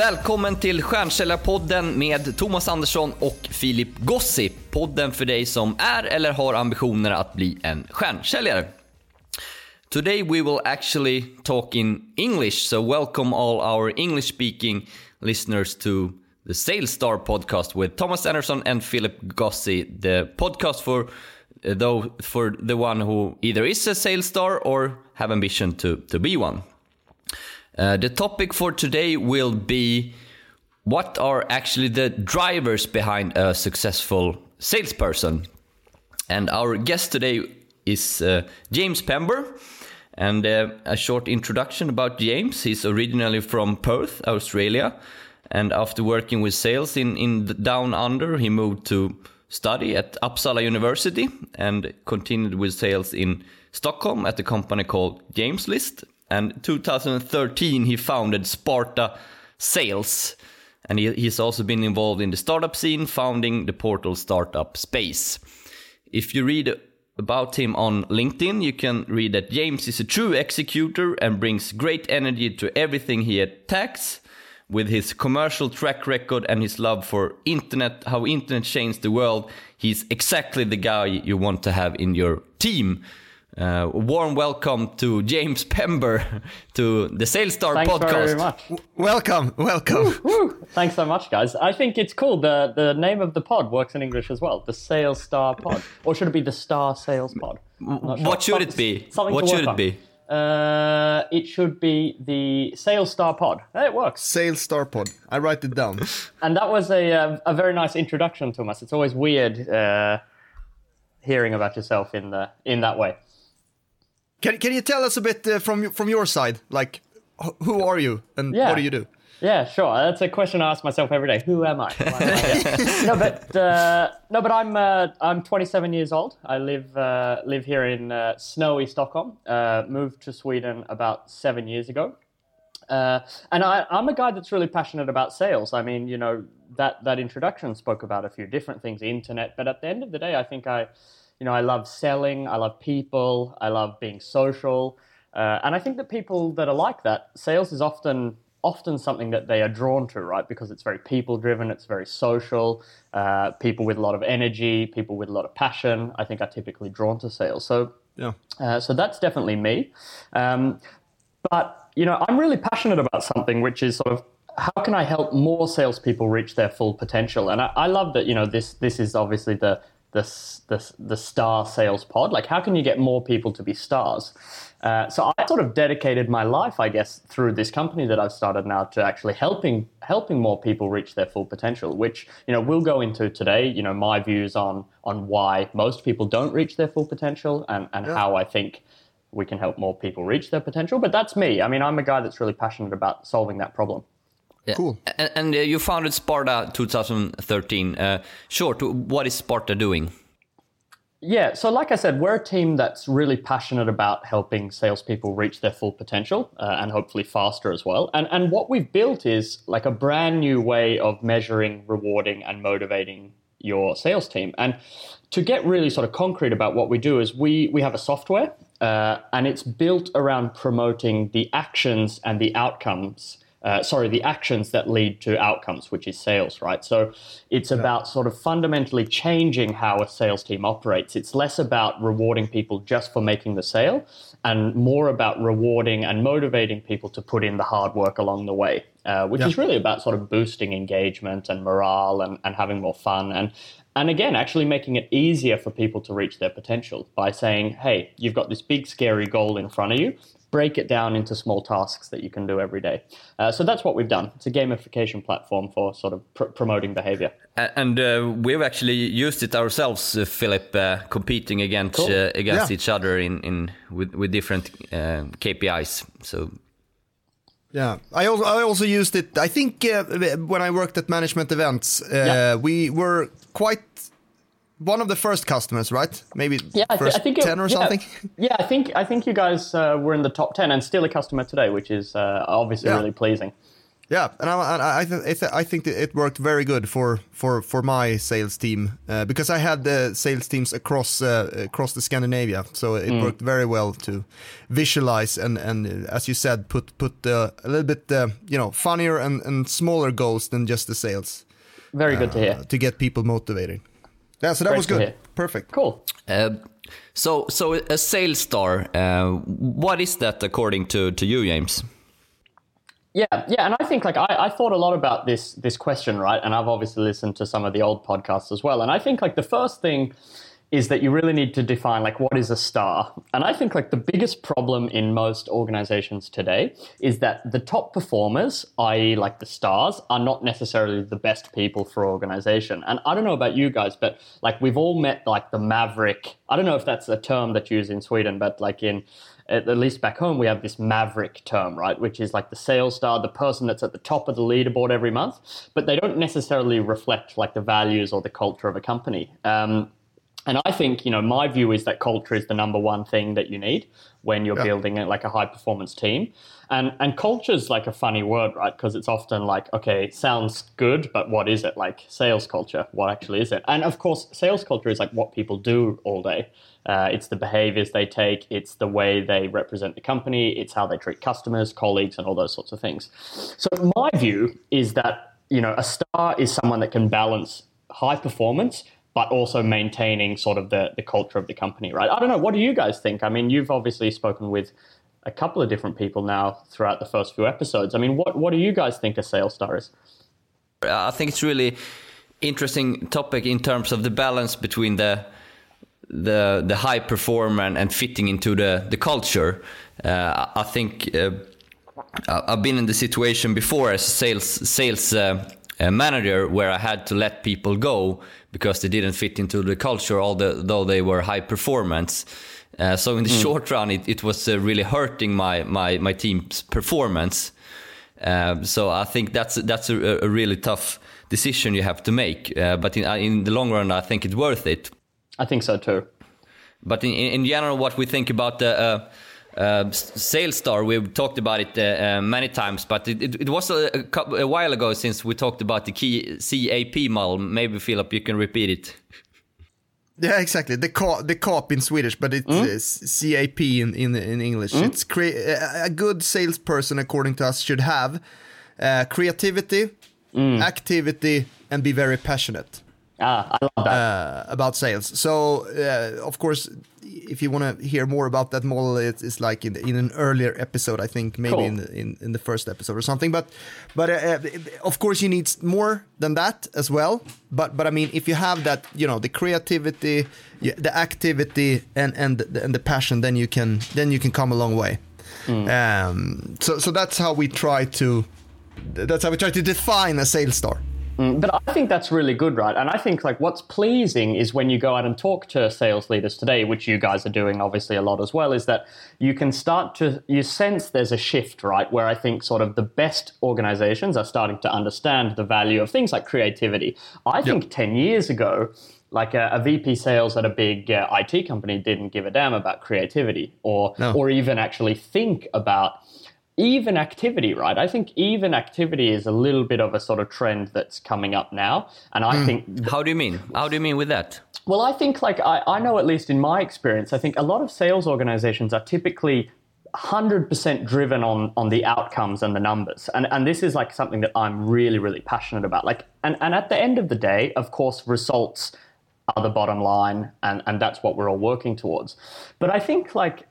Välkommen till Stjärnsäljarpodden med Thomas Andersson och Filip Gossi. Podden för dig som är eller har ambitioner att bli en stjärnsäljare. Today we will actually talk in English, so welcome all our English speaking listeners to the Sales Star podcast with Thomas Anderson and Philip Gossi, the podcast for though for the one who either is a sales star or have ambition to, to be one. Uh, the topic for today will be what are actually the drivers behind a successful salesperson. And our guest today is uh, James Pember. And uh, a short introduction about James. He's originally from Perth, Australia. And after working with sales in, in Down Under, he moved to study at Uppsala University and continued with sales in Stockholm at a company called James List. And 2013, he founded Sparta Sales. And he, he's also been involved in the startup scene, founding the portal Startup Space. If you read about him on LinkedIn, you can read that James is a true executor and brings great energy to everything he attacks. With his commercial track record and his love for internet, how internet changed the world, he's exactly the guy you want to have in your team. Uh, warm welcome to James Pember to the Sales Star Thanks podcast. very much. Welcome, welcome. Woo. Thanks so much, guys. I think it's cool. The the name of the pod works in English as well. The Sales Star Pod, or should it be the Star Sales Pod? Sure. What should it be? Something What should work it be? Uh, it should be the Sales Star Pod. Hey, It works. Sales Star Pod. I write it down. And that was a uh, a very nice introduction, Thomas. It's always weird uh, hearing about yourself in the in that way. Can Can you tell us a bit uh, from from your side? Like, who are you and Yeah. what do you do? Yeah, sure. That's a question I ask myself every day. Who am I? Am I no, but uh, no, but I'm uh, I'm 27 years old. I live uh, live here in uh, snowy Stockholm. Uh, moved to Sweden about seven years ago, uh, and I, I'm a guy that's really passionate about sales. I mean, you know, that that introduction spoke about a few different things, internet. But at the end of the day, I think I, you know, I love selling. I love people. I love being social, uh, and I think that people that are like that, sales is often often something that they are drawn to, right? Because it's very people driven, it's very social. Uh, people with a lot of energy, people with a lot of passion, I think are typically drawn to sales. So, Yeah. uh, so that's definitely me. Um, but you know, I'm really passionate about something, which is sort of how can I help more salespeople reach their full potential? And I, I love that you know this this is obviously the the the the star sales pod. Like, how can you get more people to be stars? Uh, so I sort of dedicated my life, I guess, through this company that I've started now to actually helping helping more people reach their full potential. Which you know we'll go into today. You know my views on on why most people don't reach their full potential and and how I think we can help more people reach their potential. But that's me. I mean, I'm a guy that's really passionate about solving that problem. Yeah. Cool. And, and uh, you founded Sparta 2013. Uh, short, what is Sparta doing? Yeah, so like I said, we're a team that's really passionate about helping salespeople reach their full potential uh, and hopefully faster as well. And and what we've built is like a brand new way of measuring, rewarding, and motivating your sales team. And to get really sort of concrete about what we do is we we have a software uh, and it's built around promoting the actions and the outcomes uh, sorry, the actions that lead to outcomes, which is sales, right? So it's about sort of fundamentally changing how a sales team operates. It's less about rewarding people just for making the sale and more about rewarding and motivating people to put in the hard work along the way, uh, which is really about sort of boosting engagement and morale and, and having more fun. And and again, actually making it easier for people to reach their potential by saying, hey, you've got this big, scary goal in front of you. Break it down into small tasks that you can do every day. Uh, so that's what we've done. It's a gamification platform for sort of pr- promoting behavior. And uh, we've actually used it ourselves, uh, Philip, uh, competing against Cool. uh, against Yeah. each other in, in with, with different uh, KPIs. So Yeah, I also I also used it. I think uh, when I worked at management events, uh, Yeah. we were quite one of the first customers, right? Maybe Yeah, I, thi- first I think it- ten or yeah. something. Yeah, I think I think you guys uh, were in the top ten and still a customer today, which is uh, obviously Yeah. really pleasing. Yeah, and I I, I, th- I think it worked very good for for for my sales team uh, because I had the sales teams across uh, across the Scandinavia, so it Mm. worked very well to visualize and and uh, as you said, put put uh, a little bit uh, you know funnier and and smaller goals than just the sales Very good to hear. to get people motivated. Yeah, so that Great was good, perfect. Cool. Uh, so, so a sales star, uh, what is that according to, to you, James? Yeah, yeah, and I think like I, I thought a lot about this this question, right? And I've obviously listened to some of the old podcasts as well. And I think like the first thing is that you really need to define like what is a star. And I think like the biggest problem in most organizations today is that the top performers, i.e. like the stars, are not necessarily the best people for organization. And I don't know about you guys, but like we've all met like the maverick. I don't know if that's a term that's used in Sweden, but like in at least back home, we have this maverick term, right? Which is like the sales star, the person that's at the top of the leaderboard every month, but they don't necessarily reflect like the values or the culture of a company. Um, and I think, you know, my view is that culture is the number one thing that you need when you're Yeah. building a, like a high performance team. And and culture is like a funny word, right? Because it's often like, okay, it sounds good, but what is it? Like sales culture, what actually is it? And of course, sales culture is like what people do all day. Uh, it's the behaviors they take, it's the way they represent the company, it's how they treat customers, colleagues, and all those sorts of things. So my view is that you know a star is someone that can balance high performance but also maintaining sort of the, the culture of the company, right? I don't know. What do you guys think? I mean, you've obviously spoken with a couple of different people now throughout the first few episodes. I mean, what, what do you guys think a sales star is? I think it's really interesting topic in terms of the balance between the the the high performer and, and fitting into the the culture. Uh, I think uh, I've been in the situation before as a sales sales uh, uh, manager where I had to let people go because they didn't fit into the culture, although they were high performance. Uh, so in the short run, it, it was uh, really hurting my, my, my team's performance. Um, so I think that's that's a, a really tough decision you have to make. Uh, but in, uh, in the long run, I think it's worth it. I think so too. But in, in general, what we think about the uh, uh, sales star, we've talked about it uh, uh, many times. But it, it, it was a, a, couple, a while ago since we talked about the key CAP model. Maybe Philip, you can repeat it. Yeah, exactly. The co- the COP in Swedish, but it's uh, CAP in in, in English. It's crea- a, good salesperson, according to us, should have uh, creativity, activity, and be very passionate Ah, I love that. uh, about sales. So, of course, if you want to hear more about that model, it's, it's like in, in an earlier episode. I think maybe Cool. in, the, in in the first episode or something. But but uh, uh, of course, you need more than that as well. But but I mean, if you have that, you know, the creativity, the activity, and and the, and the passion, then you can then you can come a long way. Um, so so that's how we try to. That's how we try to define a sales star. But I think that's really good, right? And I think like what's pleasing is when you go out and talk to sales leaders today, which you guys are doing obviously a lot as well, is that you can start to you sense there's a shift, right? Where I think sort of the best organizations are starting to understand the value of things like creativity. I think 10 years ago, like a, a VP sales at a big uh, IT company didn't give a damn about creativity or No. or even actually think about even activity, right? I think even activity is a little bit of a sort of trend that's coming up now. And I hmm. think, How do you mean? How do you mean with that? well, I think like I, I know at least in my experience, I think a lot of sales organizations are typically 100% driven on on the outcomes and the numbers and and this is like something that i'm really really passionate about like and and at the end of the day of course results are the bottom line and and that's what we're all working towards but i think like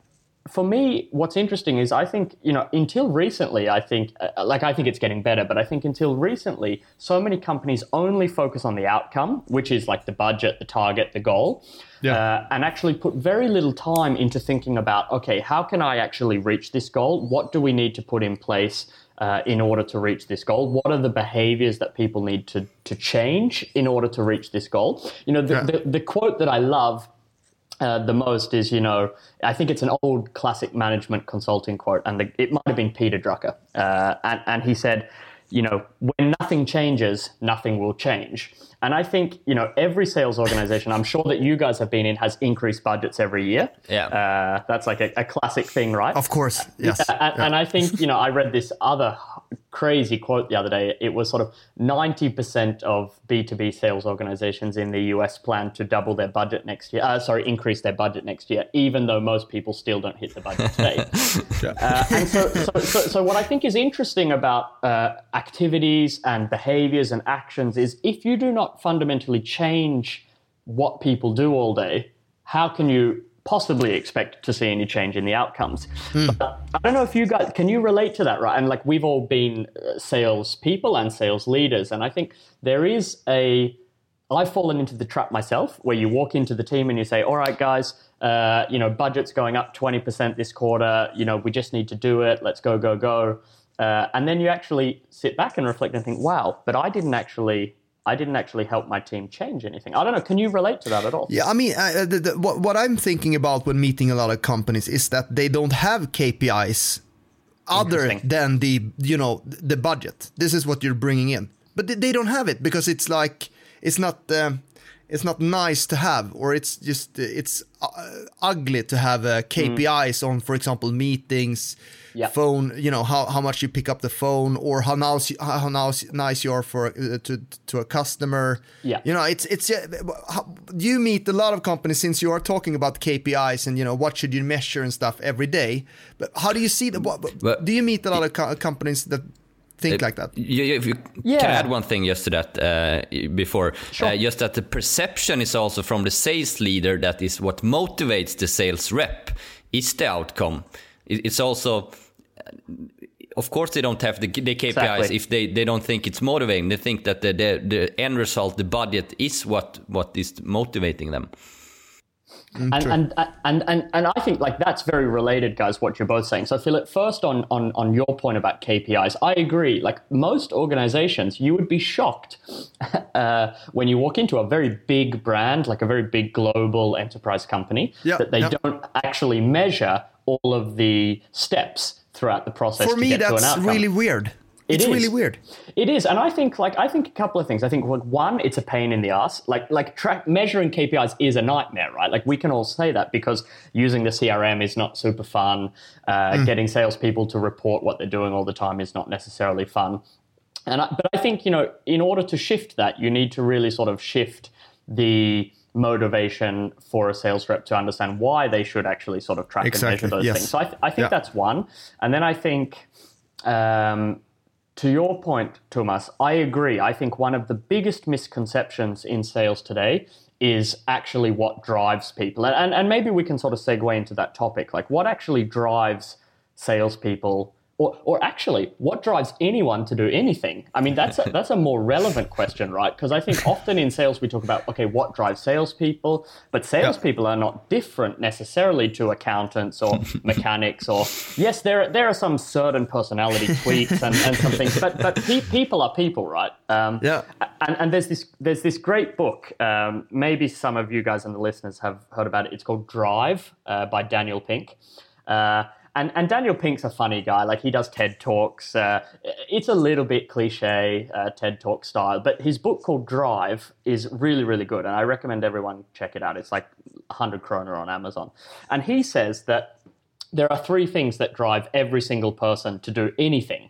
for me, what's interesting is I think you know until recently, I think uh, like I think it's getting better, but I think until recently, so many companies only focus on the outcome, which is like the budget, the target, the goal, Yeah. uh, and actually put very little time into thinking about okay, how can I actually reach this goal? What do we need to put in place? Uh, in order to reach this goal, what are the behaviors that people need to to change in order to reach this goal? You know, the, Yeah. the, the quote that I love uh, the most is, you know, I think it's an old classic management consulting quote, and the, it might have been Peter Drucker. Uh, and, and he said, you know, when nothing changes, nothing will change. And I think, you know, every sales organization, I'm sure that you guys have been in, has increased budgets every year. Yeah. Uh, that's like a, a classic thing, right? Of course, yes. Yeah, and, and I think you know I read this other crazy quote the other day. It was sort of 90% of B2B sales organizations in the US plan to double their budget next year. Uh, sorry, increase their budget next year, even though most people still don't hit the budget today. uh, and so, so, so, so, what I think is interesting about uh, activities and behaviors and actions is if you do not fundamentally change what people do all day, how can you possibly expect to see any change in the outcomes. Mm. I don't know if you guys can you relate to that, right? And like we've all been uh, sales people and sales leaders, and I think there is a I've fallen into the trap myself, where you walk into the team and you say, "All right, guys, uh, you know, budget's going up twenty percent this quarter. You know, we just need to do it. Let's go, go, go." Uh, and then you actually sit back and reflect and think, "Wow, but I didn't actually I didn't actually help my team change anything. I don't know. Can you relate to that at all? Yeah, I mean, uh, the, the, what, what I'm thinking about when meeting a lot of companies is that they don't have KPIs other than the you know the budget. This is what you're bringing in, but they don't have it because it's like it's not. Um, it's not nice to have, or it's just it's uh, ugly to have uh, KPIs mm. on, for example, meetings, yep. phone, you know, how, how much you pick up the phone or how nice, how nice, nice you are for, uh, to, to a customer. Yeah. You know, it's, it's, uh, how, you meet a lot of companies since you are talking about KPIs and, you know, what should you measure and stuff every day. But how do you see the, what, but, do you meet a lot of co companies that think like that. You, if you yeah. can add one thing just to that uh, before, sure. uh, just that the perception is also from the sales leader that is what motivates the sales rep is the outcome it's also of course they don't have the, the KPIs exactly. if they, they don't think it's motivating. They think that the, the, the end result, the budget, is what what is motivating them. And, and, and, and, and I think like that's very related, guys, what you're both saying. So Philip, first on, on, on your point about KPIs, I agree. Like most organizations, you would be shocked uh, when you walk into a very big brand, like a very big global enterprise company, yep, that they yep. don't actually measure all of the steps throughout the process. For me, that's really weird. It it's is. really weird. It is, and I think like I think a couple of things. I think like, one, it's a pain in the ass. Like like track measuring KPIs is a nightmare, right? Like we can all say that because using the CRM is not super fun. Uh, mm. Getting salespeople to report what they're doing all the time is not necessarily fun. And I, but I think you know, in order to shift that, you need to really sort of shift the motivation for a sales rep to understand why they should actually sort of track exactly. and measure those yes. things. So I, th- I think yeah. that's one. And then I think, um, to your point, Thomas, I agree. I think one of the biggest misconceptions in sales today is actually what drives people. And, and, maybe we can sort of segue into that topic. Like, what actually drives salespeople or, or actually, what drives anyone to do anything? I mean, that's a, that's a more relevant question, right? Because I think often in sales we talk about okay, what drives salespeople, but salespeople yeah. are not different necessarily to accountants or mechanics. Or yes, there there are some certain personality tweaks and, and some things, but but pe- people are people, right? Um, yeah. And, and there's this there's this great book. Um, maybe some of you guys and the listeners have heard about it. It's called Drive uh, by Daniel Pink. Uh, and and Daniel Pink's a funny guy. Like he does TED talks. Uh, it's a little bit cliche uh, TED talk style, but his book called Drive is really really good, and I recommend everyone check it out. It's like 100 kroner on Amazon, and he says that there are three things that drive every single person to do anything,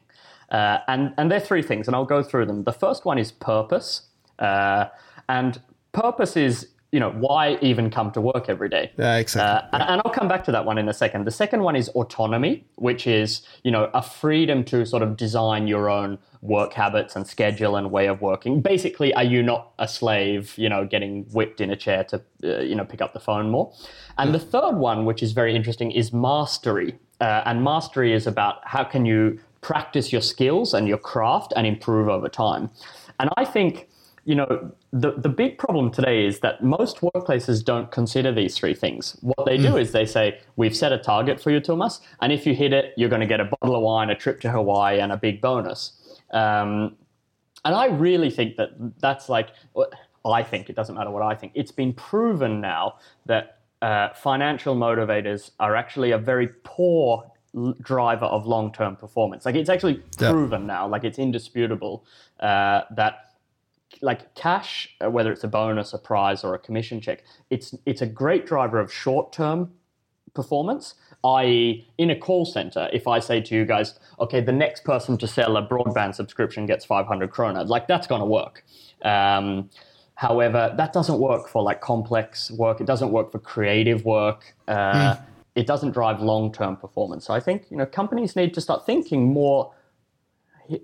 uh, and and they're three things, and I'll go through them. The first one is purpose, uh, and purpose is you know, why even come to work every day? Yeah, exactly. Uh, and, and, I'll come back to that one in a second. The second one is autonomy, which is, you know, a freedom to sort of design your own work habits and schedule and way of working. Basically, are you not a slave, you know, getting whipped in a chair to, uh, you know, pick up the phone more? And the third one, which is very interesting, is mastery. Uh, and mastery is about how can you practice your skills and your craft and improve over time. And I think you know, the, the big problem today is that most workplaces don't consider these three things. What they do mm. is they say, we've set a target for you, Thomas, and if you hit it, you're going to get a bottle of wine, a trip to Hawaii, and a big bonus. Um, and I really think that that's like, I think, it doesn't matter what I think, it's been proven now that uh, financial motivators are actually a very poor driver of long-term performance. Like it's actually proven yeah. now, like it's indisputable uh, that like cash, uh, whether it's a bonus, a prize, or a commission check, it's it's a great driver of short term performance, I.e., in a call center, if I say to you guys, okay, the next person to sell a broadband subscription gets 500 krona, like that's going to work. Um, however, that doesn't work for like complex work. It doesn't work for creative work. Uh, mm. It doesn't drive long-term performance. So I think you know companies need to start thinking more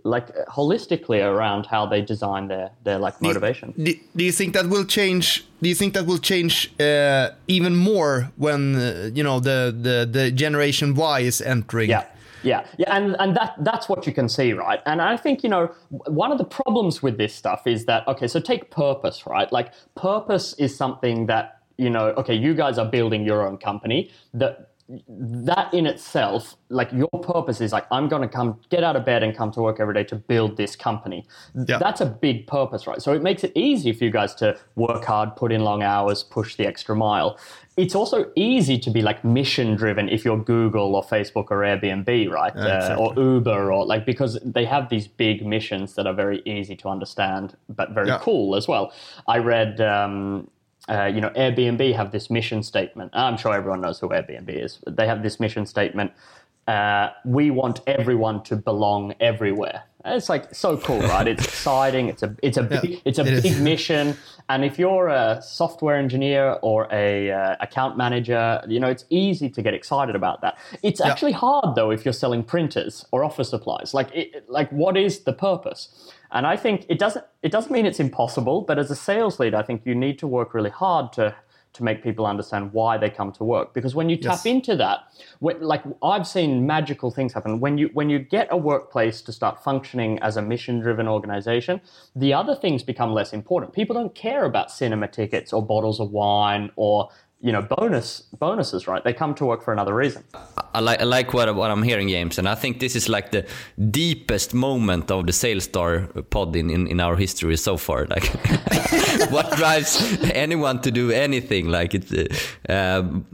like holistically around how they design their their like motivation. Do, do you think that will change? Do you think that will change uh, even more when uh, you know the, the the generation Y is entering? Yeah. Yeah, yeah, and, and that that's what you can see, right? And I think you know one of the problems with this stuff is that okay, so take purpose, right? Like purpose is something that you know, okay, you guys are building your own company. That that in itself, like your purpose is like, I'm going to come get out of bed and come to work every day to build this company. Yeah. That's a big purpose, right? So it makes it easy for you guys to work hard, put in long hours, push the extra mile. It's also easy to be like mission driven if you're Google or Facebook or Airbnb, right? Yeah, exactly. uh, or Uber or like, because they have these big missions that are very easy to understand, but very yeah. cool as well. I read, um, uh, you know, Airbnb have this mission statement. I'm sure everyone knows who Airbnb is. They have this mission statement. Uh, we want everyone to belong everywhere. It's like so cool, right? It's exciting. It's a it's a big, yeah, it's a it big is. mission. And if you're a software engineer or a uh, account manager, you know it's easy to get excited about that. It's yeah. actually hard though if you're selling printers or office supplies. Like it, like what is the purpose? And I think it doesn't it doesn't mean it's impossible, but as a sales lead, I think you need to work really hard to to make people understand why they come to work. Because when you yes. tap into that, when, like I've seen magical things happen when you when you get a workplace to start functioning as a mission driven organization. The other things become less important. People don't care about cinema tickets or bottles of wine or you know bonus bonuses right? They come to work for another reason. I like, I like what, what i'm hearing james and i think this is like the deepest moment of the sales star pod in, in, in our history so far. Like what drives anyone to do anything? Like it uh, um,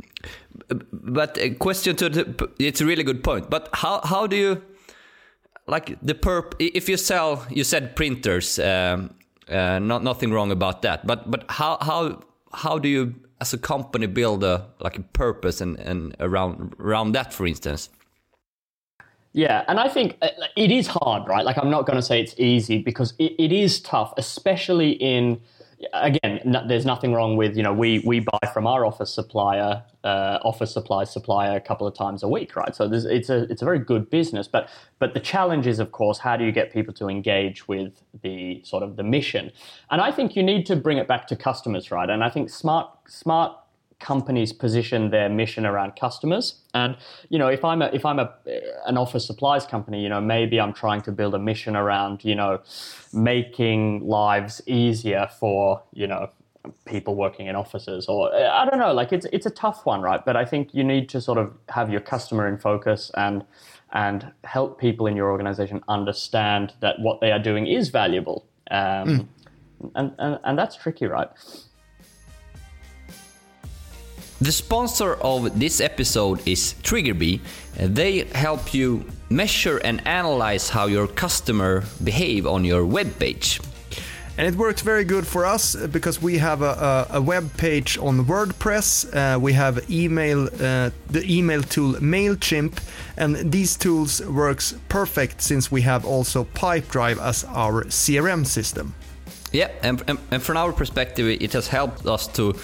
but a question to the it's a really good point but how how do you like the perp if you sell you said printers um, uh, not nothing wrong about that but but how how how do you as a company build a like a purpose and, and around around that for instance? Yeah and i think uh, it is hard right? Like i'm not going to say it's easy because it, it is tough especially in again, no, there's nothing wrong with you know we we buy from our office supplier, uh, office supply supplier a couple of times a week, right? So it's a it's a very good business, but but the challenge is of course how do you get people to engage with the sort of the mission, and I think you need to bring it back to customers, right? And I think smart smart companies position their mission around customers. And you know, if I'm a if I'm a an office supplies company, you know, maybe I'm trying to build a mission around you know making lives easier for you know people working in offices or I don't know like it's it's a tough one right but I think you need to sort of have your customer in focus and and help people in your organization understand that what they are doing is valuable um, mm. and, and and that's tricky right the sponsor of this episode is Triggerbee. They help you measure and analyze how your customer behave on your web page. And it works very good for us because we have a, a, a web page on WordPress. Uh, we have email, uh, the email tool Mailchimp, and these tools works perfect since we have also Pipedrive as our CRM system. Yeah, and, and, and from our perspective, it has helped us to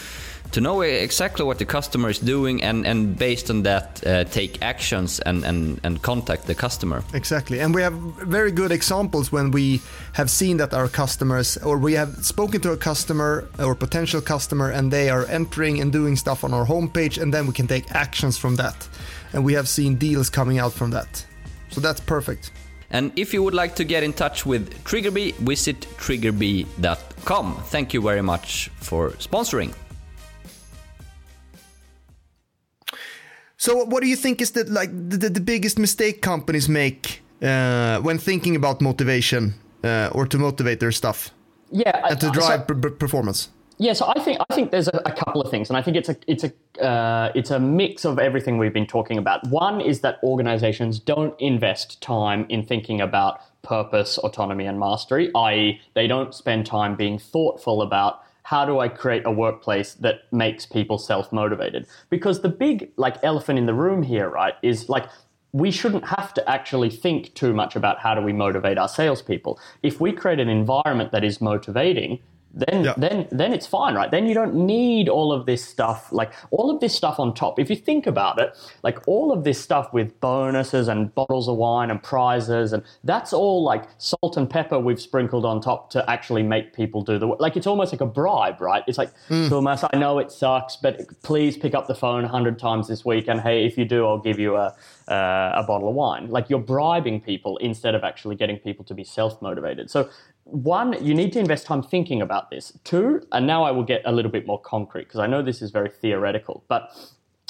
to know exactly what the customer is doing and, and based on that uh, take actions and, and, and contact the customer. Exactly. And we have very good examples when we have seen that our customers or we have spoken to a customer or potential customer and they are entering and doing stuff on our homepage and then we can take actions from that. And we have seen deals coming out from that. So that's perfect. And if you would like to get in touch with Triggerbee, visit triggerbee.com. Thank you very much for sponsoring. So, what do you think is the like the, the biggest mistake companies make uh, when thinking about motivation uh, or to motivate their stuff? Yeah, and to drive so, performance. Yeah, so I think I think there's a, a, couple of things, and I think it's a it's a uh, it's a mix of everything we've been talking about. One is that organizations don't invest time in thinking about purpose, autonomy, and mastery. I.e., they don't spend time being thoughtful about how do I create a workplace that makes people self motivated? Because the big like elephant in the room here, right, is like we shouldn't have to actually think too much about how do we motivate our salespeople. If we create an environment that is motivating, then Yeah. then then it's fine, right? Then you don't need all of this stuff, like all of this stuff on top. If you think about it, like all of this stuff with bonuses and bottles of wine and prizes, and that's all like salt and pepper we've sprinkled on top to actually make people do the work. Like it's almost like a bribe, right? It's like, Thomas, I know it sucks, but please pick up the phone a hundred times this week, and hey, if you do, I'll give you a uh, a bottle of wine. Like you're bribing people instead of actually getting people to be self motivated. So one, you need to invest time thinking about this. Two, and now I will get a little bit more concrete because I know this is very theoretical, but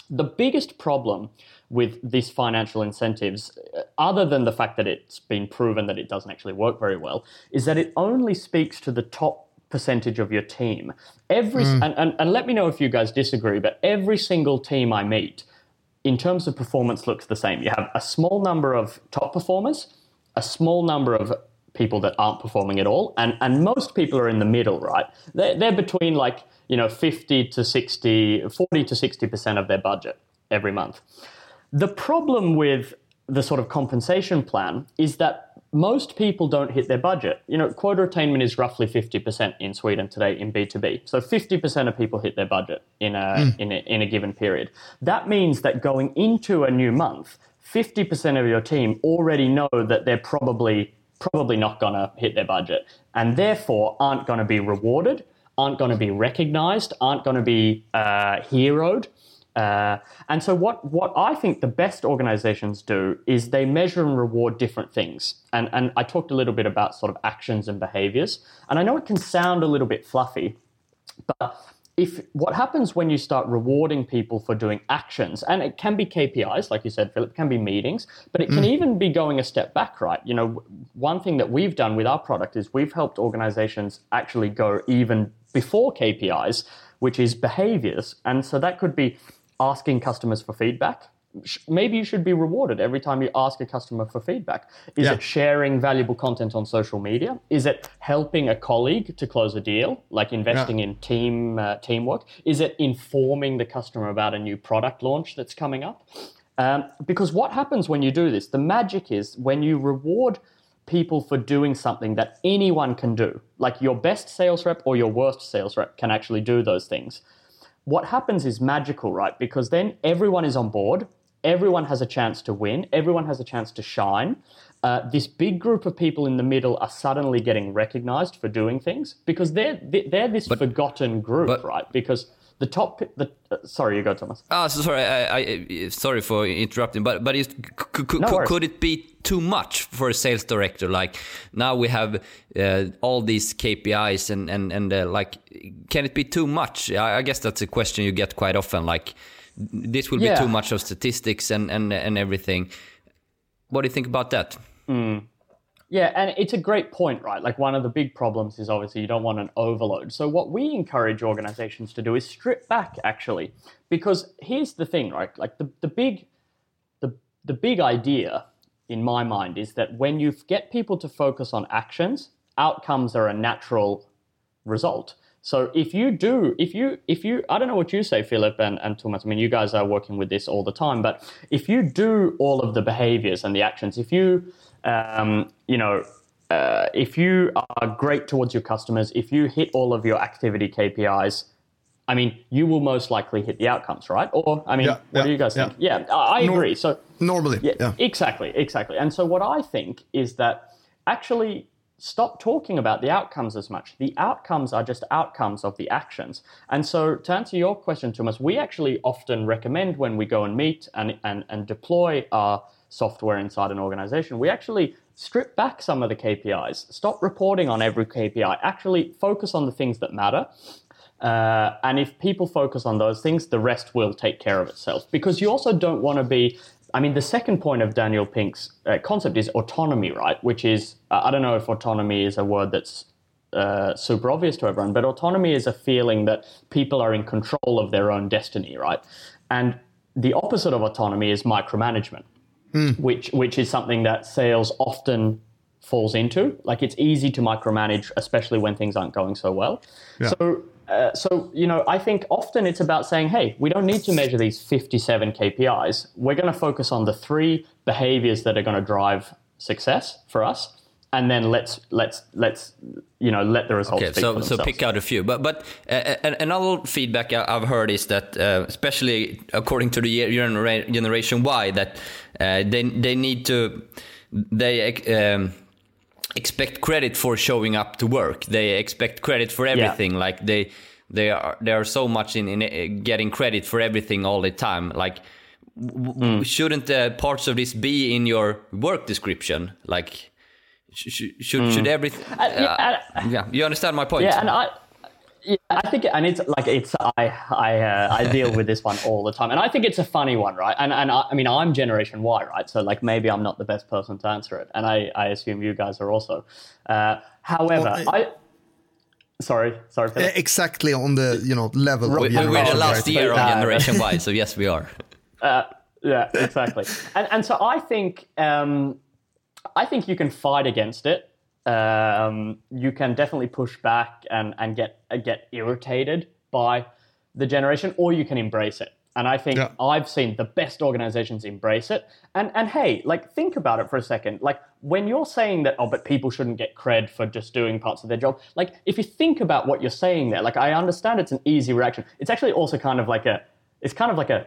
the biggest problem with these financial incentives, uh, other than the fact that it's been proven that it doesn't actually work very well, is that it only speaks to the top percentage of your team. Every and, and, and let me know if you guys disagree, but every single team I meet, in terms of performance, looks the same. You have a small number of top performers, a small number of people that aren't performing at all, and and most people are in the middle, right? They're, they're between like you know 50 to 60, 40 to 60 percent of their budget every month. The problem with the sort of compensation plan is that most people don't hit their budget. You know, quota attainment is roughly 50% in Sweden today in B2B. So 50% of people hit their budget in a, hmm. in a, in a given period. That means that going into a new month, 50% of your team already know that they're probably probably not going to hit their budget and therefore aren't going to be rewarded, aren't going to be recognized, aren't going to be uh, heroed. Uh, and so, what, what I think the best organizations do is they measure and reward different things. And, and I talked a little bit about sort of actions and behaviors. And I know it can sound a little bit fluffy, but if what happens when you start rewarding people for doing actions, and it can be KPIs, like you said, Philip, it can be meetings, but it can mm. even be going a step back, right? You know, one thing that we've done with our product is we've helped organizations actually go even before KPIs, which is behaviors. And so that could be asking customers for feedback. Maybe you should be rewarded every time you ask a customer for feedback. Is Yeah. it sharing valuable content on social media? Is it helping a colleague to close a deal, like investing in team uh, teamwork? Is it informing the customer about a new product launch that's coming up? Um, because what happens when you do this? The magic is when you reward people for doing something that anyone can do, like your best sales rep or your worst sales rep can actually do those things what happens is magical, right? Because then everyone is on board, everyone has a chance to win, everyone has a chance to shine. Uh, this big group of people in the middle are suddenly getting recognized for doing things because they're they're this forgotten group, but- right? Because the top, the uh, sorry, you go, Thomas. Ah, so sorry, I, I, sorry for interrupting, but but is, No could it be too much for a sales director? Like now we have uh, all these KPIs and and and uh, like, can it be too much? I, I guess that's a question you get quite often. Like this will Yeah. be too much of statistics and and and everything. What do you think about that? Mm. Yeah, and it's a great point, right? Like one of the big problems is obviously you don't want an overload. So what we encourage organizations to do is strip back actually. Because here's the thing, right? Like the, the big the the big idea in my mind is that when you get people to focus on actions, outcomes are a natural result. So if you do, if you, if you, I don't know what you say, Philip and, and Thomas. I mean, you guys are working with this all the time, but if you do all of the behaviors and the actions, if you, um, you know, uh, if you are great towards your customers, if you hit all of your activity KPIs, I mean, you will most likely hit the outcomes, right? Or, I mean, Yeah, what yeah, do you guys think? Yeah, I, I agree. So, Normally, yeah, yeah. exactly, exactly. And so what I think is that actually stop talking about the outcomes as much. The outcomes are just outcomes of the actions. And so to answer your question, Thomas, we actually often recommend when we go and meet and, and, and deploy our software inside an organization, we actually strip back some of the KPIs. Stop reporting on every KPI. Actually focus on the things that matter. Uh, and if people focus on those things, the rest will take care of itself. Because you also don't want to be. I mean, the second point of Daniel Pink's uh, concept is autonomy, right? Which is, uh, I don't know if autonomy is a word that's uh, super obvious to everyone, but autonomy is a feeling that people are in control of their own destiny, right? And the opposite of autonomy is micromanagement, which which is something that sales often falls into. Like it's easy to micromanage, especially when things aren't going so well. So uh, so you know, I think often it's about saying, "Hey, we don't need to measure these 57 KPIs. We're going to focus on the three behaviors that are going to drive success for us, and then let's let's let's you know let the results Okay, so so themselves." pick out a few. But but uh, an- another feedback I've heard is that, uh, especially according to the generation Y, that uh, they they need to they um, expect credit for showing up to work. They expect credit for everything. Like they they are they are so much in, in uh, getting credit for everything all the time. Like Hmm. shouldn't uh, parts of this be in your work description? Like sh- sh- should should everything? Uh, yeah, uh, yeah, you understand my point. Yeah, and I, yeah, I think, and it's like it's I I uh, I deal with this one all the time, and I think it's a funny one, right? And and I, I mean, I'm Generation Y, right? So like maybe I'm not the best person to answer it, and I I assume you guys are also. Uh, however, Well, I. Sorry, sorry. Philip. exactly on the you know level We- of We- We're generation, the last right? year of Uh, Generation Y, so yes, we are. yeah, exactly. and and so I think um, I think you can fight against it. Um, you can definitely push back and and get uh, get irritated by the generation, or you can embrace it. And I think Yeah. I've seen the best organizations embrace it. And and hey, like think about it for a second. Like when you're saying that, oh, but people shouldn't get cred for just doing parts of their job. Like if you think about what you're saying there, like I understand it's an easy reaction. It's actually also kind of like a, it's kind of like a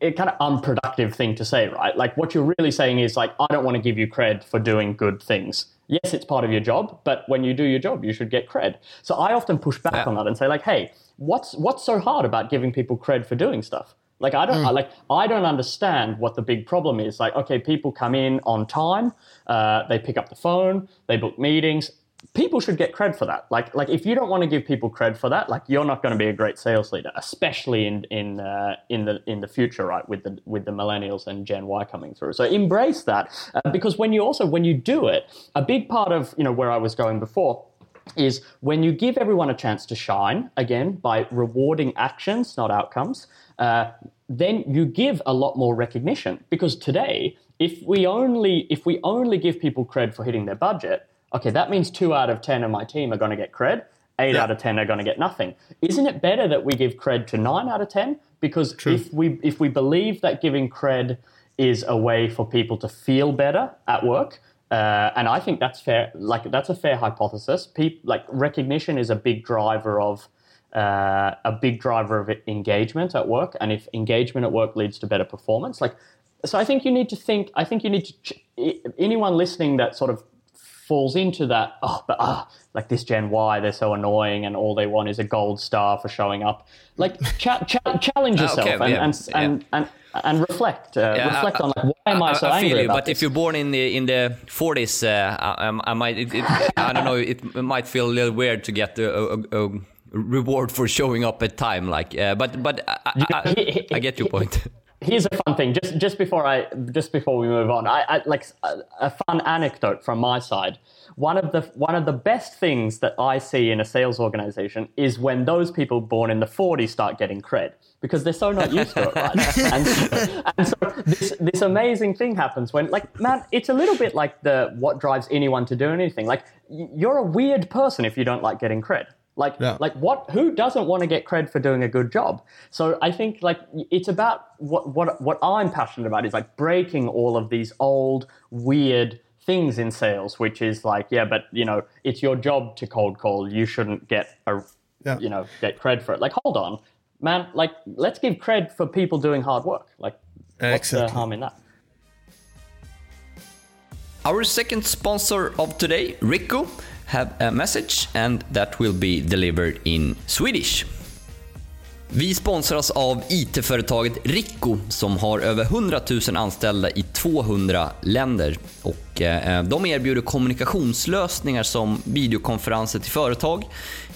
a kind of unproductive thing to say, right? Like what you're really saying is like, I don't want to give you cred for doing good things. Yes, it's part of your job, but when you do your job, you should get cred. So I often push back Yeah. on that and say like, hey, what's what's so hard about giving people cred for doing stuff? Like I don't I, like I don't understand what the big problem is. Like okay, people come in on time, uh, they pick up the phone, they book meetings. People should get cred for that. Like like if you don't want to give people cred for that, like you're not going to be a great sales leader, especially in in uh, in the in the future, right? With the with the millennials and Gen Y coming through. So embrace that uh, because when you also when you do it, a big part of you know where I was going before is when you give everyone a chance to shine again by rewarding actions, not outcomes, uh, then you give a lot more recognition. Because today, if we only if we only give people cred for hitting their budget, okay, that means two out of ten of my team are going to get cred. Eight Yeah. out of ten are going to get nothing. Isn't it better that we give cred to nine out of ten? Because if we if we believe that giving cred is a way for people to feel better at work, uh, and I think that's fair. Like that's a fair hypothesis. Peop like recognition is a big driver of uh, a big driver of engagement at work, and if engagement at work leads to better performance, like so, I think you need to think. I think you need to ch- anyone listening that sort of falls into that. Oh, but ah, like this Gen Y, they're so annoying, and all they want is a gold star for showing up. Like cha- cha- challenge yourself Okay, and, yeah, and, yeah. and and and reflect. Uh, Yeah, reflect I- on like why am I, so I angry you, but this? if you're born in the in the 40s, uh, I, I might. It, it, I don't know. It might feel a little weird to get a, a, a reward for showing up at time. Like, uh, but but I, I, I, I get your point. here's a fun thing. Just just before i just before we move on i, I like a, a fun anecdote from my side. One of the one of the best things that i see in a sales organization is when those people born in the 40s start getting cred because they're so not used to it right? And, so, and so this this amazing thing happens when like man it's a little bit like the what drives anyone to do anything. Like you're a weird person if you don't like getting cred like, Yeah. like what? Who doesn't want to get cred for doing a good job? So I think like it's about what what what I'm passionate about is like breaking all of these old weird things in sales, which is like, yeah, but you know, it's your job to cold call. You shouldn't get a, Yeah. you know, get cred for it. Like, hold on, man. Like, let's give cred for people doing hard work. Like, what's the harm in that? Our second sponsor of today, Ricoh, have a message and that will be delivered in Swedish. Vi sponsras av IT-företaget Rico som har över 100 000 anställda i 200 länder. Och eh, de erbjuder kommunikationslösningar som videokonferenser till företag,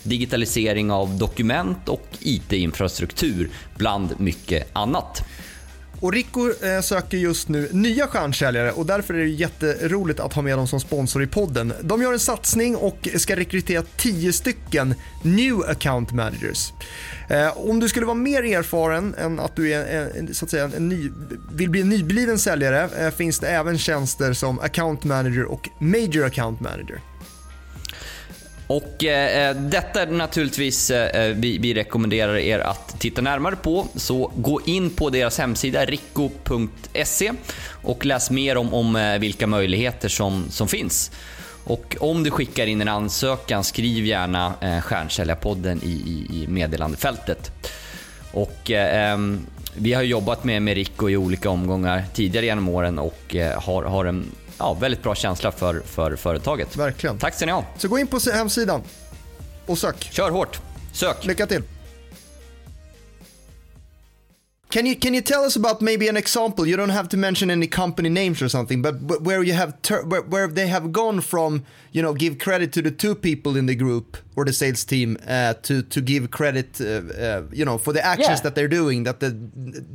digitalisering av dokument och IT-infrastruktur bland mycket annat. Och Rico eh, söker just nu nya stjärnsäljare och därför är det jätteroligt att ha med dem som sponsor i podden. De gör en satsning och ska rekrytera 10 stycken new account managers. Eh, om du skulle vara mer erfaren än att du är eh, så att säga, en ny, vill bli en nybliven säljare finns det även tjänster som account manager och major account manager. Och eh, eh, detta är naturligtvis eh, eh, vi, vi, rekommenderar er att titta närmare på. Så gå in på deras hemsida rikko.se och läs mer om, om eh, vilka möjligheter som, som finns. Och om du skickar in en ansökan, skriv gärna eh, Stjärnsäljarpodden i, i, i meddelandefältet. Och, eh, vi har jobbat med, med Rico i olika omgångar tidigare genom åren och eh, har, har en ja, väldigt bra känsla för, för företaget. Verkligen. Tack ska ni ha. Så gå in på hemsidan och sök. Kör hårt. Sök. Lycka till. Can you can you tell us about maybe an example? You don't have to mention any company names or something, but where you have where, where they have gone from, you know, give credit to the two people in the group or the sales team uh, to to give credit, uh, uh, you know, for the actions yeah. that they're doing. That the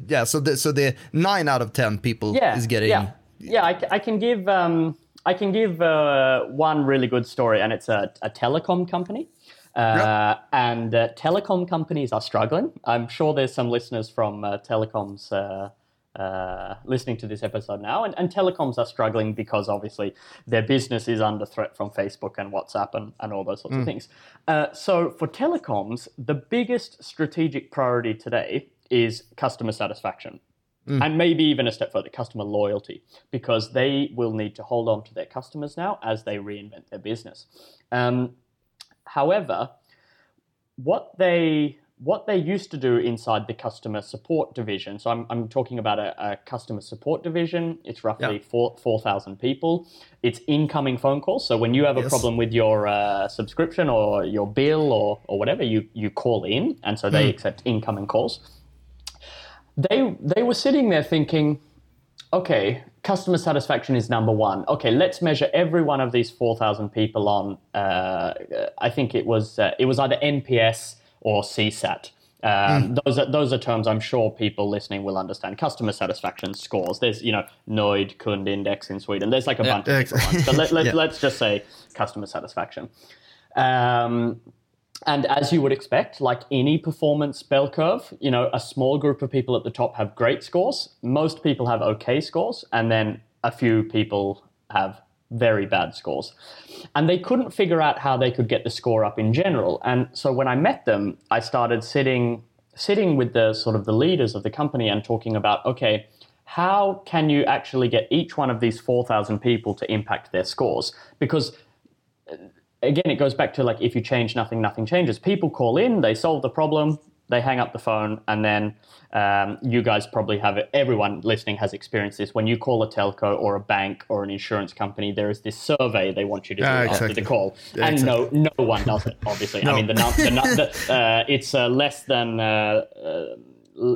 yeah, so the so the nine out of ten people yeah, is getting. Yeah, yeah, I, I can give um, I can give uh, one really good story, and it's a, a telecom company. Uh, And uh, telecom companies are struggling. I'm sure there's some listeners from uh, telecoms uh, uh, listening to this episode now, and, and, telecoms are struggling because obviously their business is under threat from Facebook and WhatsApp and, and all those sorts mm. of things. Uh, so for telecoms, the biggest strategic priority today is customer satisfaction. Mm. And maybe even a step further, customer loyalty, because they will need to hold on to their customers now as they reinvent their business. Um, However, what they what they used to do inside the customer support division. So I'm, I'm talking about a, a customer support division. It's roughly yeah. four four thousand people. It's incoming phone calls. So when you have a yes. problem with your uh, subscription or your bill or or whatever, you you call in, and so they mm. accept incoming calls. They they were sitting there thinking, okay, customer satisfaction is number one. Okay, let's measure every one of these 4,000 people on, uh, I think it was, uh, it was either NPS or CSAT. Um, mm. Those are those are terms I'm sure people listening will understand. Customer satisfaction scores. There's you know Nöjd Kundindex in Sweden. There's like a yeah, bunch of different ones. But let, let, yeah. let's just say customer satisfaction. Um, and as you would expect, like any performance bell curve, you know, a small group of people at the top have great scores. Most people have okay scores, and then a few people have very bad scores. And they couldn't figure out how they could get the score up in general. And so when I met them, I started sitting sitting with the sort of the leaders of the company and talking about, okay, how can you actually get each one of these 4,000 people to impact their scores? Because again, it goes back to like if you change nothing, nothing changes. People call in, they solve the problem, they hang up the phone, and then um, you guys probably have it. Everyone listening has experienced this. When you call a telco or a bank or an insurance company, there is this survey they want you to do uh, exactly. after the call, yeah, and exactly. no, no one does it. Obviously, no. I mean, the, the, the uh, it's uh, less than. Uh, uh,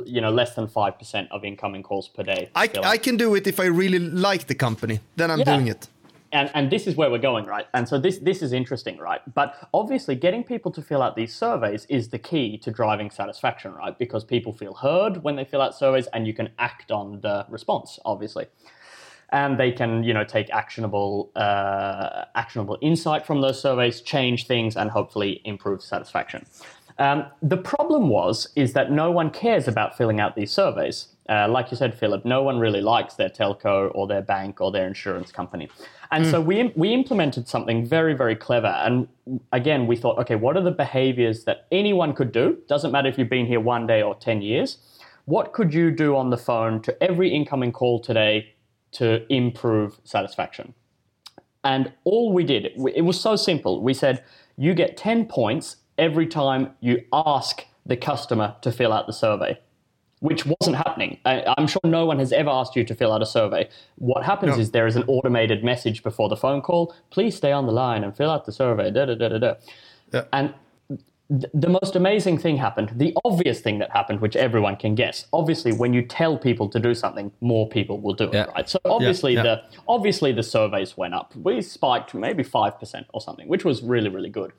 you know less than 5% of incoming calls per day I, I can do it if i really like the company then i'm yeah. doing it and and this is where we're going right? And so this this is interesting right? But obviously getting people to fill out these surveys is the key to driving satisfaction right? Because people feel heard when they fill out surveys and you can act on the response obviously. And they can you know take actionable uh, actionable insight from those surveys change things and hopefully improve satisfaction. Um, the problem was is that no one cares about filling out these surveys uh, like you said philip no one really likes their telco or their bank or their insurance company and mm. so we we implemented something very very clever. And again, we thought, okay, what are the behaviors that anyone could do? Doesn't matter if you've been here one day or ten years. What could you do on the phone to every incoming call today to improve satisfaction? And all we did, it was so simple. We said, you get 10 points every time you ask the customer to fill out the survey which wasn't happening. I, am sure no one has ever asked you to fill out a survey. What happens no. is there is an automated message before the phone call. Please stay on the line and fill out the survey. Da, da, da, da, da. Yeah. And th- the most amazing thing happened. The obvious thing that happened, which everyone can guess. Obviously, when you tell people to do something, more people will do it. Yeah. Right. So obviously yeah. the obviously the surveys went up. We spiked maybe five percent or something, which was really really good.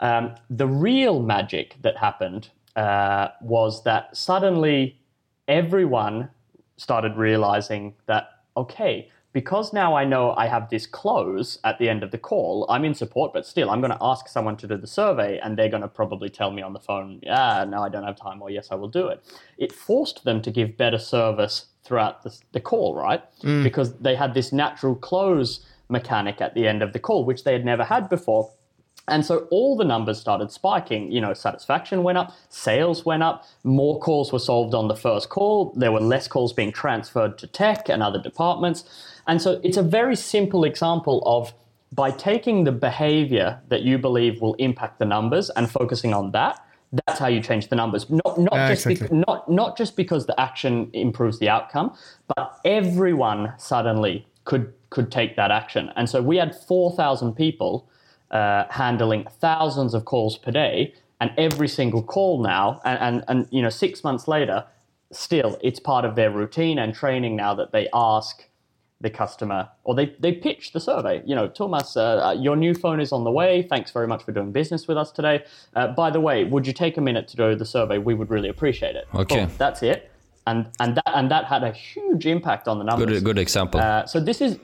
Um, the real magic that happened uh, was that suddenly everyone started realizing that, okay, because now I know I have this close at the end of the call, I'm in support, but still, I'm going to ask someone to do the survey, and they're going to probably tell me on the phone, yeah, no, I don't have time, or yes, I will do it. It forced them to give better service throughout the, the call, right? Mm. Because they had this natural close mechanic at the end of the call, which they had never had before. And so all the numbers started spiking. You know, satisfaction went up, sales went up, more calls were solved on the first call. There were less calls being transferred to tech and other departments. And so it's a very simple example of by taking the behavior that you believe will impact the numbers and focusing on that, that's how you change the numbers. Not not Uh, just exactly. bec- not not just because the action improves the outcome, but everyone suddenly could could take that action. And so we had four thousand people uh, handling thousands of calls per day, and every single call now, and, and and you know six months later, still it's part of their routine and training now that they ask the customer or they, they pitch the survey. You know, Thomas, uh, uh, your new phone is on the way. Thanks very much for doing business with us today. Uh, by the way, would you take a minute to do the survey? We would really appreciate it. Okay. That's it. And and that and that had a huge impact on the numbers. Good, good example. Uh, so this is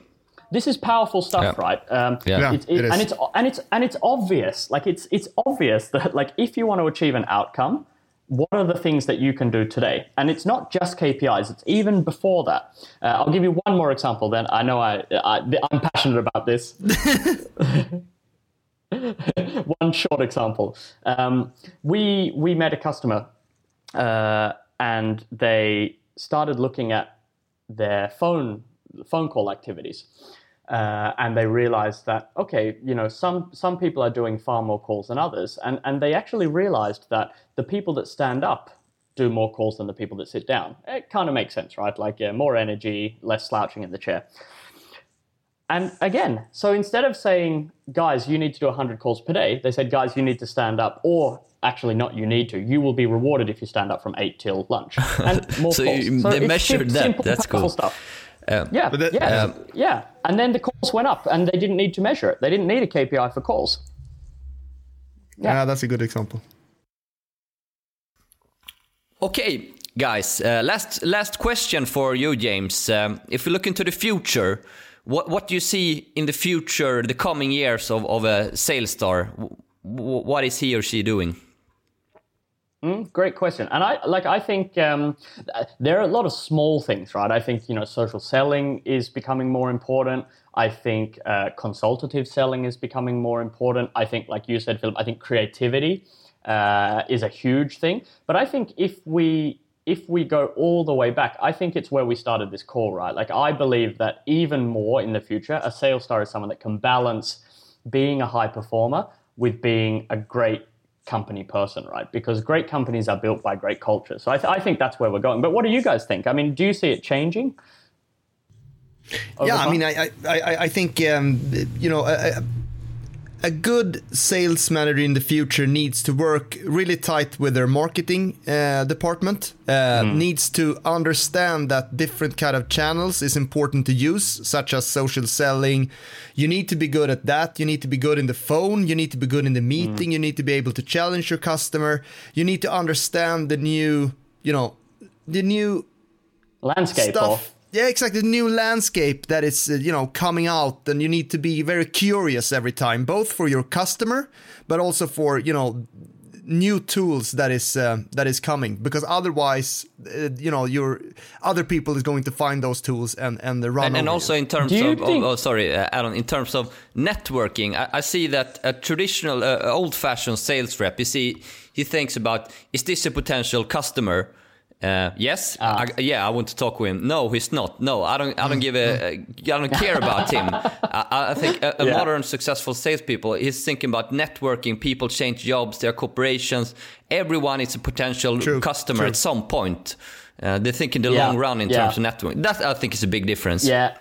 this is powerful stuff, Yeah. right? Um, Yeah. Yeah, it's- it- it is. and it's and it's and it's obvious. Like it's it's obvious that like if you want to achieve an outcome, what are the things that you can do today? And it's not just KPIs; it's even before that. Uh, I'll give you one more example. Then I know I, I I'm passionate about this. one short example. Um, we we met a customer, uh, and they started looking at their phone phone call activities. Uh, and they realized that okay, you know, some some people are doing far more calls than others, and and they actually realized that the people that stand up do more calls than the people that sit down. It kind of makes sense, right? Like yeah, more energy, less slouching in the chair. And again, so instead of saying, guys, you need to do 100 calls per day, they said, guys, you need to stand up, or actually, not you need to. You will be rewarded if you stand up from 8 till lunch. And more So calls. you- they measured sim- that. That's cool. Stuff. Uh, Yeah, But that- yeah, Um, yeah. And then the calls went up, and they didn't need to measure it. They didn't need a KPI for calls. Yeah, that's a good example. Okay, guys. Uh, last last question for you, James. Um, if we look into the future, what what do you see in the future, the coming years of of a sales star? W- w- what is he or she doing? Great question, and I like. I think um, there are a lot of small things, right? I think you know, social selling is becoming more important. I think uh, consultative selling is becoming more important. I think, like you said, Philip, I think creativity uh, is a huge thing. But I think if we if we go all the way back, I think it's where we started this call, right? Like I believe that even more in the future, a sales star is someone that can balance being a high performer with being a great company person, right? Because great companies are built by great culture. So I, th- I think that's where we're going. But what do you guys think? I mean, do you see it changing? yeah, I mean, I, I, I I think um, you know, a, a- good sales manager in the future needs to work really tight with their marketing uh, department. Uh, Needs to understand that different kind of channels is important to use, such as social selling. You need to be good at that. You need to be good in the phone. You need to be good in the meeting. You need to be able to challenge your customer. You need to understand the new, you know, the new landscape or stuff. Yeah, exactly. The new landscape that is, uh, you know, coming out, and you need to be very curious every time, both for your customer, but also for you know, new tools that is uh, that is coming. Because otherwise, uh, you know, your other people is going to find those tools and and they run. And, and also you. in terms of, think- of oh, sorry, uh, Alan, in terms of networking, I, I see that a traditional, uh, old-fashioned sales rep, you see, he thinks about is this a potential customer? Uh, yes, Ah. I, yeah, I want to talk with him. No, he's not. No, I don't. I don't give a. I don't care about him. I, I think a, a Yeah. modern successful salespeople is thinking about networking. People change jobs, their corporations. Everyone is a potential True, customer true. at some point. Uh, they think in the Yeah, long run in yeah. terms of networking. That I think is a big difference. Yeah,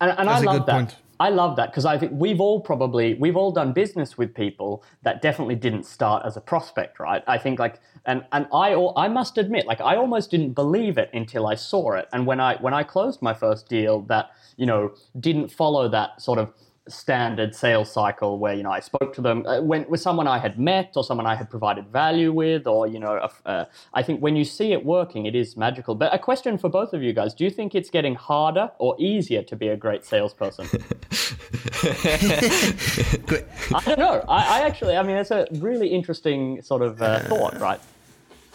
and, and I That's a love good that. point. I love that because I think we've all probably we've all done business with people that definitely didn't start as a prospect, right? I think like and and I al- I must admit like I almost didn't believe it until I saw it, and when I when I closed my first deal that you know didn't follow that sort of standard sales cycle where you know I spoke to them uh, when with someone I had met or someone I had provided value with or you know uh, I think when you see it working it is magical. But a question for both of you guys. Do you think it's getting harder or easier to be a great salesperson? I don't know. I, I actually I mean it's a really interesting sort of uh, thought right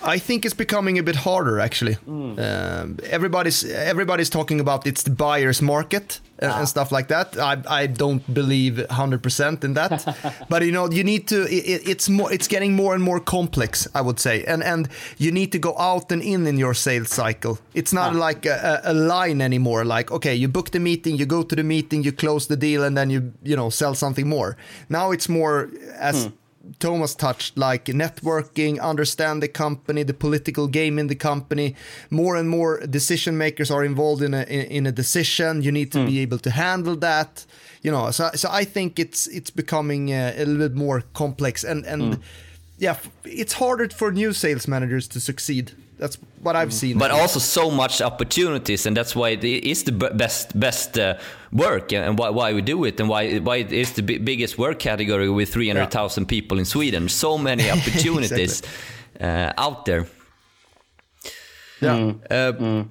I think it's becoming a bit harder actually. Um, everybody's everybody's talking about it's the buyer's market uh, and, and stuff like that. I I don't believe 100% in that. but you know, you need to it, it's more it's getting more and more complex, I would say. And and you need to go out and in in your sales cycle. It's not ah. like a, a a line anymore like okay, you book the meeting, you go to the meeting, you close the deal and then you you know, sell something more. Now it's more as hmm. Thomas touched, like networking, understand the company, the political game in the company. More and more decision makers are involved in a in, a decision. You need to be able to handle that. You know, so so I think it's it's becoming uh, a little bit more complex and and yeah, it's harder for new sales managers to succeed. That's what I've seen. but also so much opportunities and that's why it is the best best uh, work and why, why we do it and why why it is the bi- biggest work category with 300,000 people in Sweden so many opportunities uh, out there yeah. uh,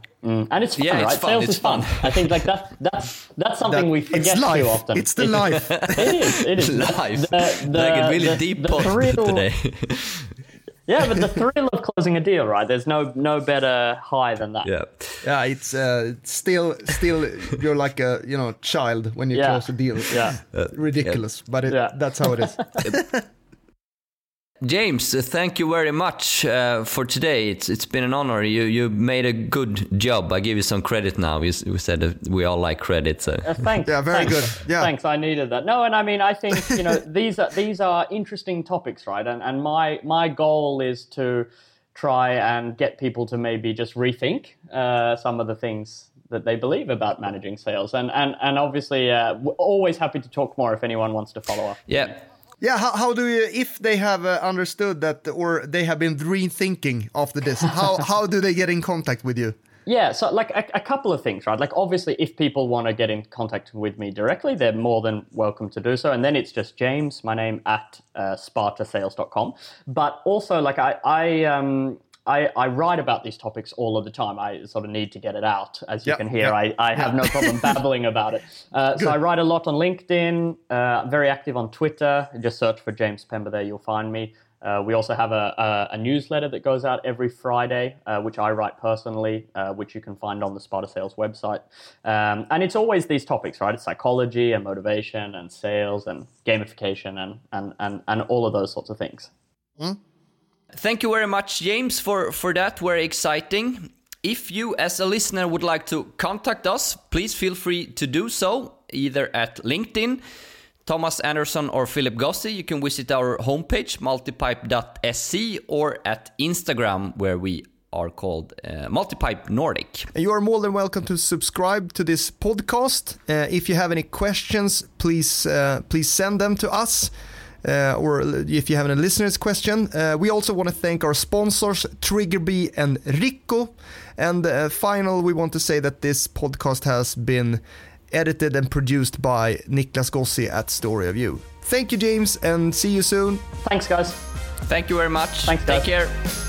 And it's fun, Yeah, it's right? fun, Sales it's is fun. fun. I think like that that's that's something That- we it's forget life. too often. It's the life. It is. It is. live The, the, like a really the- deep the pod thrill- today Yeah, but the thrill of closing a deal, right? There's no no better high than that. yeah Yeah, it's uh, still still you're like a you know child when you Yeah. close a deal. Yeah. ridiculous, but it, Yeah. that's how it is. James, uh, thank you very much uh, for today. It's it's been an honor. You you made a good job. I give you some credit now. You, s- you said we all like credit, so Uh, thanks. Yeah, very thanks. good. Yeah. Thanks. I needed that. No, and I mean, I think you know these are these are interesting topics, right? And and my my goal is to try and get people to maybe just rethink uh, some of the things that they believe about managing sales. And and and obviously, uh, we're always happy to talk more if anyone wants to follow up. yeah. Yeah, how, how do you if they have uh, understood that or they have been rethinking after this? How how do they get in contact with you? Yeah, so like a, a couple of things, right? Like obviously, if people want to get in contact with me directly, they're more than welcome to do so. And then it's just James, my name at uh, spartasales.com. But also, like I, I, um, I, I write about these topics all of the time. I sort of need to get it out, as you Yeah, can hear. yeah, I, I have no problem babbling about it. Uh, so I write a lot on LinkedIn. Uh, very active on Twitter. Just search for James Pember there. You'll find me. Uh, we also have a, a, a newsletter that goes out every Friday, uh, which I write personally, uh, which you can find on the Sparta Sales website. Um, and it's always these topics, right? It's psychology and motivation and sales and gamification and, and, and, and all of those sorts of things. Thank you very much, James, for, for that. Very exciting. If you, as a listener, would like to contact us, please feel free to do so either at LinkedIn, Thomas Andersson, or Philip Gossi. You can visit our homepage, multipipe.se, or at Instagram, where we are called uh, Multipipe Nordic. You are more than welcome to subscribe to this podcast. Uh, if you have any questions, please uh, please send them to us. Uh, or if you have any listeners' question, uh, we also want to thank our sponsors Triggerbee and Ricoh. And uh, final, we want to say that this podcast has been edited and produced by Niklas Gossi at Story of You. Thank you, James, and see you soon. Thanks, guys. Thank you very much. Thanks, Take care.